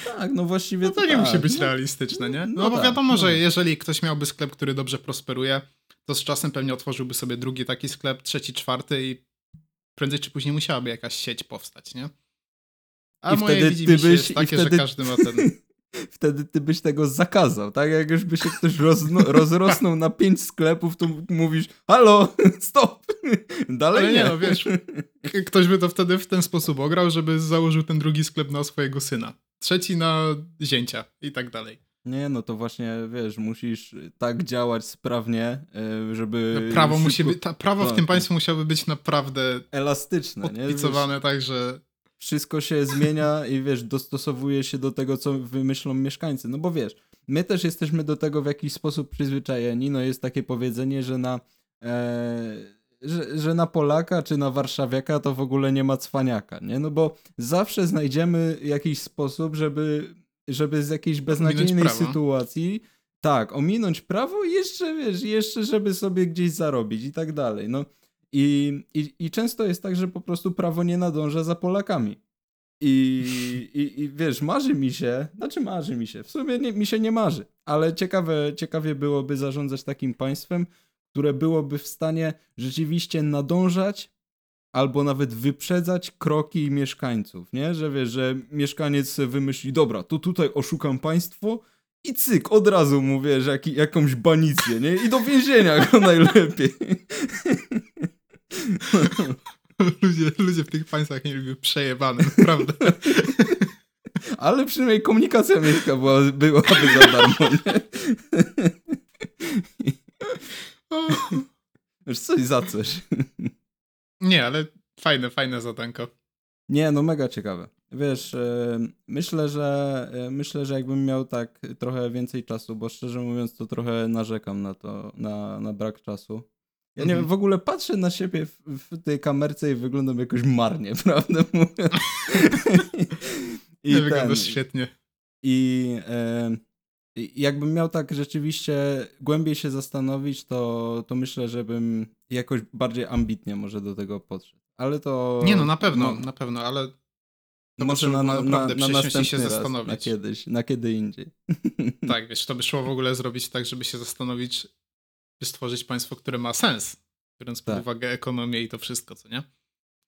Tak, no właściwie No to nie tak, musi być no. realistyczne, nie? no No, bo tak, wiadomo, no że tak. jeżeli ktoś miałby sklep, który dobrze prosperuje, to z czasem pewnie otworzyłby sobie drugi taki sklep, trzeci, czwarty i prędzej czy później musiałaby jakaś sieć powstać, nie? A I moje wtedy ty byś- jest i takie, wtedy- że każdy ma ten... <laughs> Wtedy ty byś tego zakazał, tak? Jak już by się ktoś rozno, <laughs> rozrosnął na pięć sklepów, to mówisz, halo, stop, <laughs> dalej Ale nie. nie, no wiesz, ktoś by to wtedy w ten sposób ograł, żeby założył ten drugi sklep na swojego syna. Trzeci na zięcia i tak dalej. Nie, no to właśnie, wiesz, musisz tak działać sprawnie, e, żeby No, prawo musi szybko- być, ta, prawo w tak, tym tak. państwie musiałoby być naprawdę elastyczne, nie? Wiesz, tak, że wszystko się zmienia i wiesz, dostosowuje się do tego, co wymyślą mieszkańcy. No bo wiesz, my też jesteśmy do tego w jakiś sposób przyzwyczajeni. No jest takie powiedzenie, że na, e, że, że na Polaka czy na Warszawiaka to w ogóle nie ma cwaniaka, nie? No bo zawsze znajdziemy jakiś sposób, żeby, żeby z jakiejś beznadziejnej sytuacji tak, ominąć prawo i jeszcze, wiesz, jeszcze żeby sobie gdzieś zarobić i tak dalej. No i, i, I często jest tak, że po prostu prawo nie nadąża za Polakami. I, i, I wiesz, marzy mi się, znaczy marzy mi się, w sumie nie, mi się nie marzy, ale ciekawe, ciekawie byłoby zarządzać takim państwem, które byłoby w stanie rzeczywiście nadążać albo nawet wyprzedzać kroki mieszkańców, nie? Że wiesz, że mieszkaniec wymyśli, dobra, to tutaj oszukam państwo i cyk, od razu mu, wiesz, jak, jakąś banicję, nie? I do więzienia go <laughs> najlepiej. <laughs> ludzie, ludzie w tych państwach nie lubią przejebane, naprawdę. <laughs> Ale przynajmniej komunikacja miejska była, byłaby za darmo, nie? <laughs> Wiesz, coś za coś. Nie, ale fajne, fajne zadanko. Nie, no mega ciekawe. Wiesz, e, myślę, że e, myślę, że jakbym miał tak trochę więcej czasu, bo szczerze mówiąc to trochę narzekam na to, na, na brak czasu. Ja nie Mhm. wiem, w ogóle patrzę na siebie w, w tej kamerce i wyglądam jakoś marnie, <laughs> prawda. I, Nie wyglądasz świetnie. I e, jakbym miał tak rzeczywiście głębiej się zastanowić, to, to myślę, że bym jakoś bardziej ambitnie może do tego podszedł. Ale to... Nie no, na pewno, no, na pewno, ale to może na, na, na, naprawdę na następny się raz, zastanowić. na kiedyś, na kiedy indziej. <laughs> tak, wiesz, to by szło w ogóle zrobić tak, żeby się zastanowić, stworzyć państwo, które ma sens, biorąc pod Tak. uwagę ekonomię i to wszystko, co nie?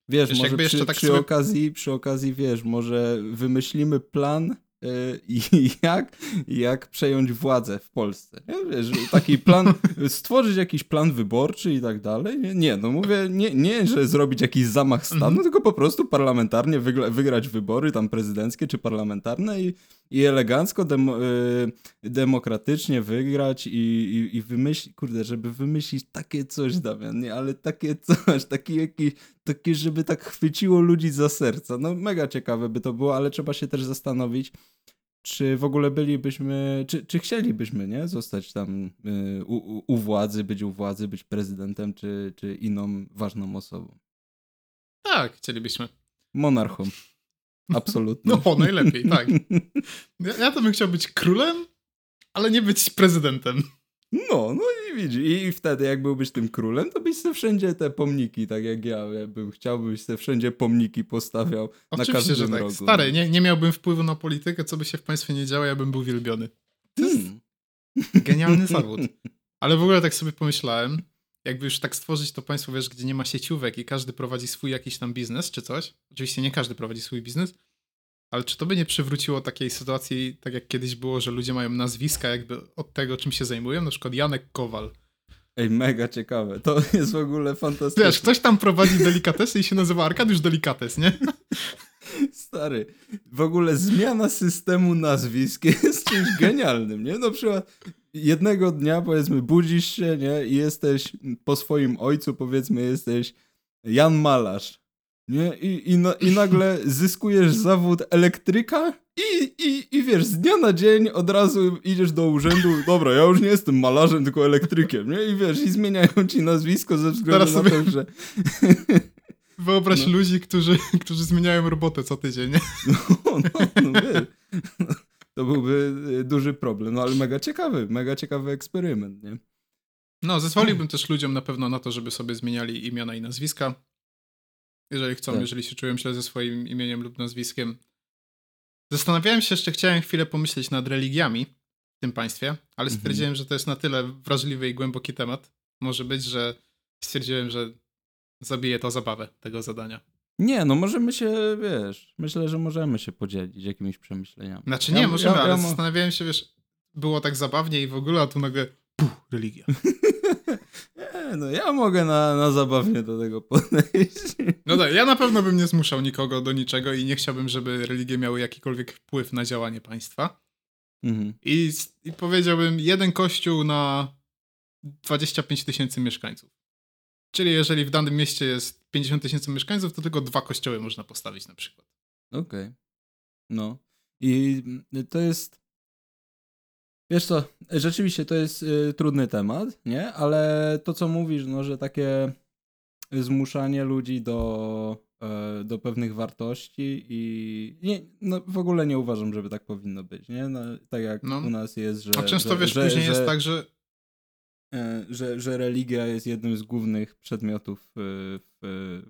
Wiesz, Wiesz, może przy, tak przy, sobie- okazji, przy okazji, wiesz, może wymyślimy plan y, i <laughs> jak, jak przejąć władzę w Polsce. Nie? Wiesz, taki plan, <laughs> stworzyć jakiś plan wyborczy i tak dalej. Nie, nie no mówię, nie, nie, że zrobić jakiś zamach stanu, Mhm. tylko po prostu parlamentarnie wygra, wygrać wybory tam prezydenckie czy parlamentarne i, i elegancko, demo, y, demokratycznie wygrać i, i, i wymyślić, kurde, żeby wymyślić takie coś, Damian, nie, ale takie <laughs> coś, taki jakiś takie, żeby tak chwyciło ludzi za serca. No mega ciekawe by to było, ale trzeba się też zastanowić, czy w ogóle bylibyśmy, czy, czy chcielibyśmy, nie, zostać tam y, u, u, u władzy, być u władzy, być prezydentem, czy, czy inną ważną osobą. Tak, chcielibyśmy. Monarchą. Absolutnie. No, najlepiej, tak. <laughs> Ja, ja to bym chciał być królem, ale nie być prezydentem. No, no i widzisz, i wtedy jak byłbyś tym królem, to byś sobie wszędzie te pomniki, tak jak ja, bym chciał, byś sobie wszędzie pomniki postawiał na Oczywiście, każdym że tak. rogu. Stary, nie, nie miałbym wpływu na politykę, co by się w państwie nie działo, ja bym był wielbiony. To jest Hmm. genialny zawód. <laughs> Ale w ogóle tak sobie pomyślałem, jakby już tak stworzyć to państwo, wiesz, gdzie nie ma sieciówek i każdy prowadzi swój jakiś tam biznes czy coś. Oczywiście nie każdy prowadzi swój biznes, ale czy to by nie przywróciło takiej sytuacji, tak jak kiedyś było, że ludzie mają nazwiska jakby od tego, czym się zajmują, na przykład Janek Kowal. Ej, mega ciekawe. To <laughs> jest w ogóle fantastyczne. Wiesz, ktoś tam prowadzi delikatesy i się nazywa Arkadiusz Delikates, nie? <laughs> Stary, w ogóle zmiana systemu nazwisk <laughs> jest czymś genialnym, nie? Na przykład jednego dnia, powiedzmy, budzisz się, nie? I jesteś po swoim ojcu, powiedzmy, jesteś Jan Malarz, nie? I, i, na, i nagle <laughs> zyskujesz zawód elektryka i, i, i wiesz, z dnia na dzień od razu idziesz do urzędu, dobra, ja już nie jestem malarzem, tylko elektrykiem, nie? I wiesz, i zmieniają ci nazwisko ze względu Teraz na sobie- to, że... <laughs> Wyobraź No. ludzi, którzy, którzy zmieniają robotę co tydzień, nie? <laughs> No, no, no wiesz, to byłby y, duży problem, no ale mega ciekawy, mega ciekawy eksperyment, nie? No, zezwoliłbym też ludziom na pewno na to, żeby sobie zmieniali imiona i nazwiska. Jeżeli chcą, Tak. jeżeli się czują źle ze swoim imieniem lub nazwiskiem. Zastanawiałem się jeszcze, chciałem chwilę pomyśleć nad religiami w tym państwie, ale Mhm. stwierdziłem, że to jest na tyle wrażliwy i głęboki temat. Może być, że stwierdziłem, że zabiję to zabawę tego zadania. Nie, no możemy się, wiesz, myślę, że możemy się podzielić jakimiś przemyśleniami. Znaczy Ja- nie, możemy, ja- ja ale mo- zastanawiałem się, wiesz, było tak zabawnie i w ogóle, a tu nagle puh, religia. <laughs> Nie, no ja mogę na, na zabawnie do tego podejść. No tak, ja na pewno bym nie zmuszał nikogo do niczego i nie chciałbym, żeby religie miały jakikolwiek wpływ na działanie państwa. Mhm. I, I powiedziałbym jeden kościół na 25 tysięcy mieszkańców. Czyli jeżeli w danym mieście jest 50 tysięcy mieszkańców, to tylko dwa kościoły można postawić na przykład. Okej. No. I mm, to jest. Wiesz co, rzeczywiście to jest y, trudny temat, nie? Ale to, co mówisz, no, że takie zmuszanie ludzi do, e, do pewnych wartości i nie, no, w ogóle nie uważam, żeby tak powinno być, nie? No, tak jak No. u nas jest, że. A często że, wiesz, że, później że, jest tak, że że, że religia jest jednym z głównych przedmiotów y, w,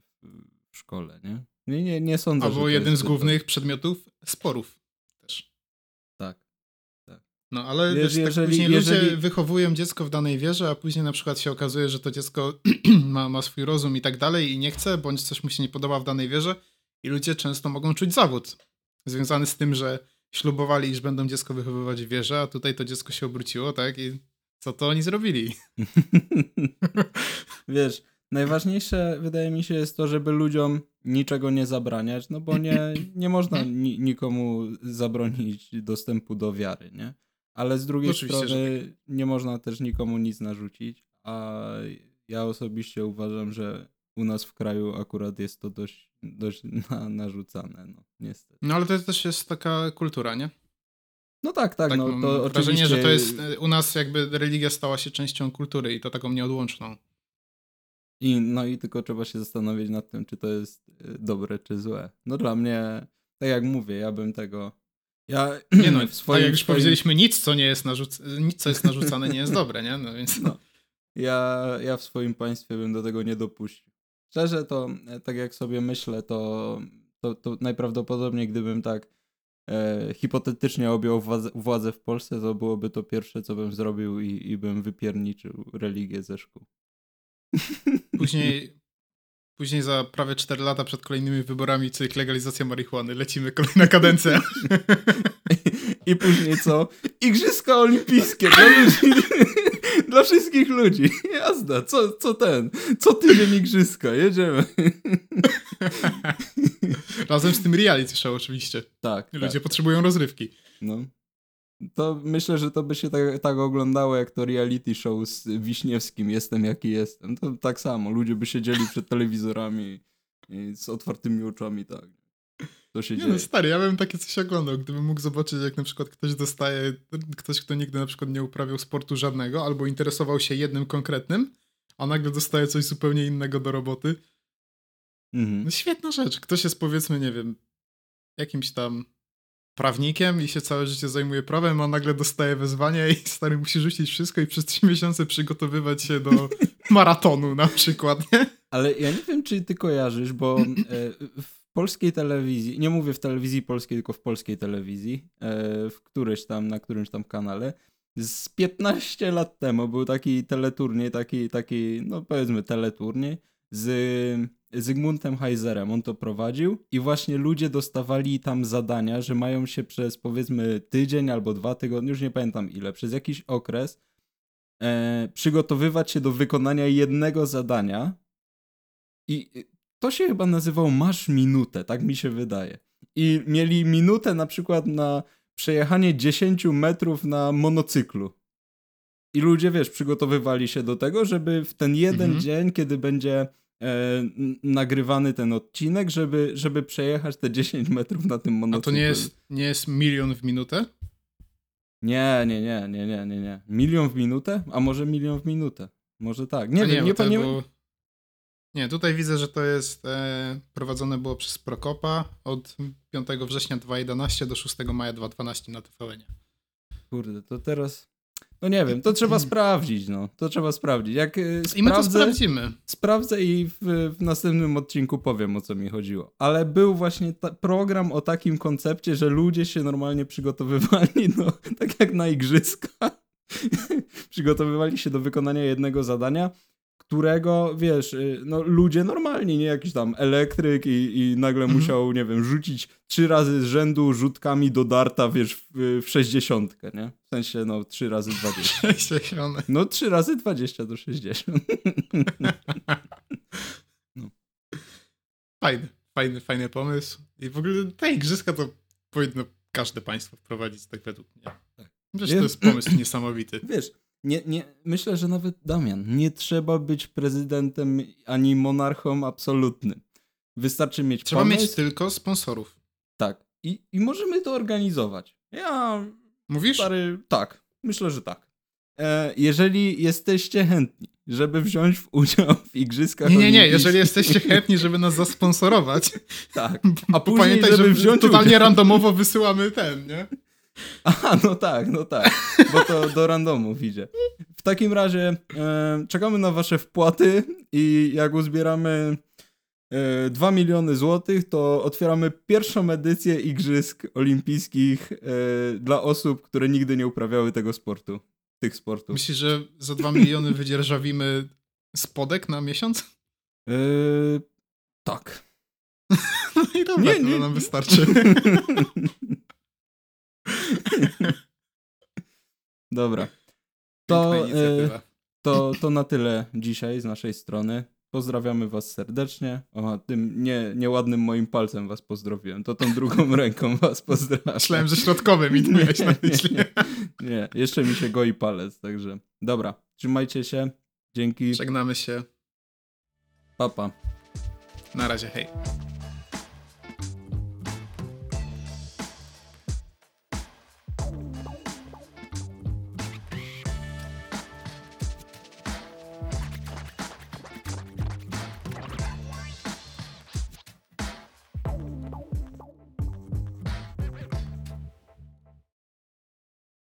w szkole, nie? Nie, nie, nie sądzę, albo to jeden jest z głównych przedmiotów sporów też. Tak. No ale Wiesz, wiesz, tak jeżeli- później jeżeli- ludzie wychowują dziecko w danej wierze, a później na przykład się okazuje, że to dziecko <clears throat> ma, ma swój rozum i tak dalej i nie chce, bądź coś mu się nie podoba w danej wierze i ludzie często mogą czuć zawód związany z tym, że ślubowali, iż będą dziecko wychowywać w wierze, a tutaj to dziecko się obróciło, tak? I co to oni zrobili? <laughs> Wiesz, najważniejsze wydaje mi się jest to, żeby ludziom niczego nie zabraniać, no bo nie, nie można <laughs> ni nikomu zabronić dostępu do wiary, nie? Ale z drugiej Oczywiście, że strony nie można też nikomu nic narzucić, a ja osobiście uważam, że u nas w kraju akurat jest to dość, dość <laughs> na, narzucane, no niestety. No ale to też jest taka kultura, nie? No tak, tak, Tak no mam to wrażenie, oczywiście... że to jest u nas jakby religia stała się częścią kultury i to taką nieodłączną. I, no i tylko trzeba się zastanowić nad tym, czy to jest y, dobre, czy złe. No dla mnie, tak jak mówię, ja bym tego... Ja Nie no, <clears throat> w swoim, tak jak już swoim- powiedzieliśmy, nic co nie jest narzuc- nic co jest narzucane nie jest dobre, nie? No więc No. Ja, ja w swoim państwie bym do tego nie dopuścił. Szczerze to, e, tak jak sobie myślę, to, to, to najprawdopodobniej gdybym tak e, hipotetycznie objął władzę, władzę w Polsce, to byłoby to pierwsze, co bym zrobił i, i bym wypierniczył religię ze szkół. później <laughs> Później za prawie 4 lata przed kolejnymi wyborami cykl legalizacja marihuany. Lecimy kolejna kadencja. I później co? Igrzyska olimpijskie dla ludzi. <laughs> Dla wszystkich ludzi. Jazda. Co, co ten? Co tydzień igrzyska. Jedziemy. <laughs> <laughs> Razem z tym reality show oczywiście. Tak. Ludzie tak. potrzebują rozrywki. No. To myślę, że to by się tak, tak oglądało jak to reality show z Wiśniewskim Jestem jaki jestem. To tak samo. Ludzie by siedzieli przed telewizorami i z otwartymi oczami, tak. To się Nie dzieje. no stary, ja bym takie coś oglądał, gdybym mógł zobaczyć jak na przykład ktoś dostaje, ktoś kto nigdy na przykład nie uprawiał sportu żadnego albo interesował się jednym konkretnym, a nagle dostaje coś zupełnie innego do roboty. Mhm. No świetna rzecz. Ktoś jest powiedzmy, nie wiem, jakimś tam prawnikiem i się całe życie zajmuje prawem, a nagle dostaje wezwanie i stary musi rzucić wszystko i przez trzy miesiące przygotowywać się do <laughs> maratonu na przykład, nie? Ale ja nie wiem, czy ty kojarzysz, bo e, w polskiej telewizji, nie mówię w telewizji polskiej, tylko w polskiej telewizji, e, w którejś tam, na którymś tam kanale, z 15 lat temu był taki teleturniej, taki, taki no powiedzmy teleturniej z Zygmuntem Heiserem. On to prowadził i właśnie ludzie dostawali tam zadania, że mają się przez powiedzmy tydzień albo dwa tygodnie, już nie pamiętam ile, przez jakiś okres e, przygotowywać się do wykonania jednego zadania i to się chyba nazywało Masz minutę, tak mi się wydaje. I mieli minutę na przykład na przejechanie 10 metrów na monocyklu. I ludzie, wiesz, przygotowywali się do tego, żeby w ten jeden Mhm. dzień, kiedy będzie nagrywany ten odcinek, żeby, żeby przejechać te <laughs> 10 metrów na tym A monocyklu. to nie jest, nie jest milion w minutę? Nie, nie, nie, nie, nie, nie, nie. Milion w minutę? A może milion w minutę? Może tak. Nie A wiem, bo nie, to nie, było- Nie, tutaj widzę, że to jest e, prowadzone było przez Prokopa od 5 września 2011 do 6 maja 2012 na TVN. Kurde, to teraz. No nie wiem, to trzeba <clears throat> sprawdzić, no. To trzeba sprawdzić. Jak y, I my to sprawdzę, sprawdzimy. sprawdzę i w, w następnym odcinku powiem o co mi chodziło. Ale był właśnie ta, program o takim koncepcie, że ludzie się normalnie przygotowywali, no, tak jak na igrzyska. <laughs> przygotowywali się do wykonania jednego zadania, którego, wiesz, y, no ludzie normalni, nie jakiś tam elektryk i, i nagle Mhm. musiał, nie wiem, rzucić trzy razy z rzędu rzutkami do darta, wiesz, w, w 60, nie? W sensie, no, trzy razy 20. Siedzione. <laughs> No, trzy razy 20 to 60. Fajny, fajny, fajny pomysł. I w ogóle te igrzyska to powinno każde państwo wprowadzić, tak według mnie. Przecież to Ja- jest pomysł niesamowity. Wiesz, nie, nie, myślę, że nawet Damian, nie trzeba być prezydentem ani monarchą absolutnym. Wystarczy mieć Trzeba pomysł. mieć tylko sponsorów. Tak. I, I możemy to organizować. Ja, Mówisz? stary, tak. Myślę, że tak. E, jeżeli jesteście chętni, żeby wziąć w udział w igrzyskach Nie, nie, nie. Jeżeli jesteście chętni, żeby nas zasponsorować, Tak. <laughs> a później, pamiętaj, żeby że wziąć totalnie udział. randomowo wysyłamy ten, nie? <laughs> Aha, no tak, no tak, bo to do randomów idzie. W takim razie e, czekamy na wasze wpłaty i jak uzbieramy e, 2 miliony złotych, to otwieramy pierwszą edycję Igrzysk Olimpijskich e, dla osób, które nigdy nie uprawiały tego sportu, tych sportów. Myślisz, że za 2 miliony wydzierżawimy spodek na miesiąc? E, tak. <laughs> No i dobra, Nie, to nie. nam wystarczy. <laughs> <laughs> Dobra. To, inicjatywa. To, to na tyle dzisiaj z naszej strony. Pozdrawiamy was serdecznie. O, tym nie, nieładnym moim palcem was pozdrowiłem. To tą drugą <laughs> ręką was pozdrawiam. Myślałem, że środkowy mi to miałeś na myśli. nie, <laughs> nie, jeszcze mi się goi palec, także dobra. Trzymajcie się. Dzięki. Żegnamy się. Papa. Na razie, hej.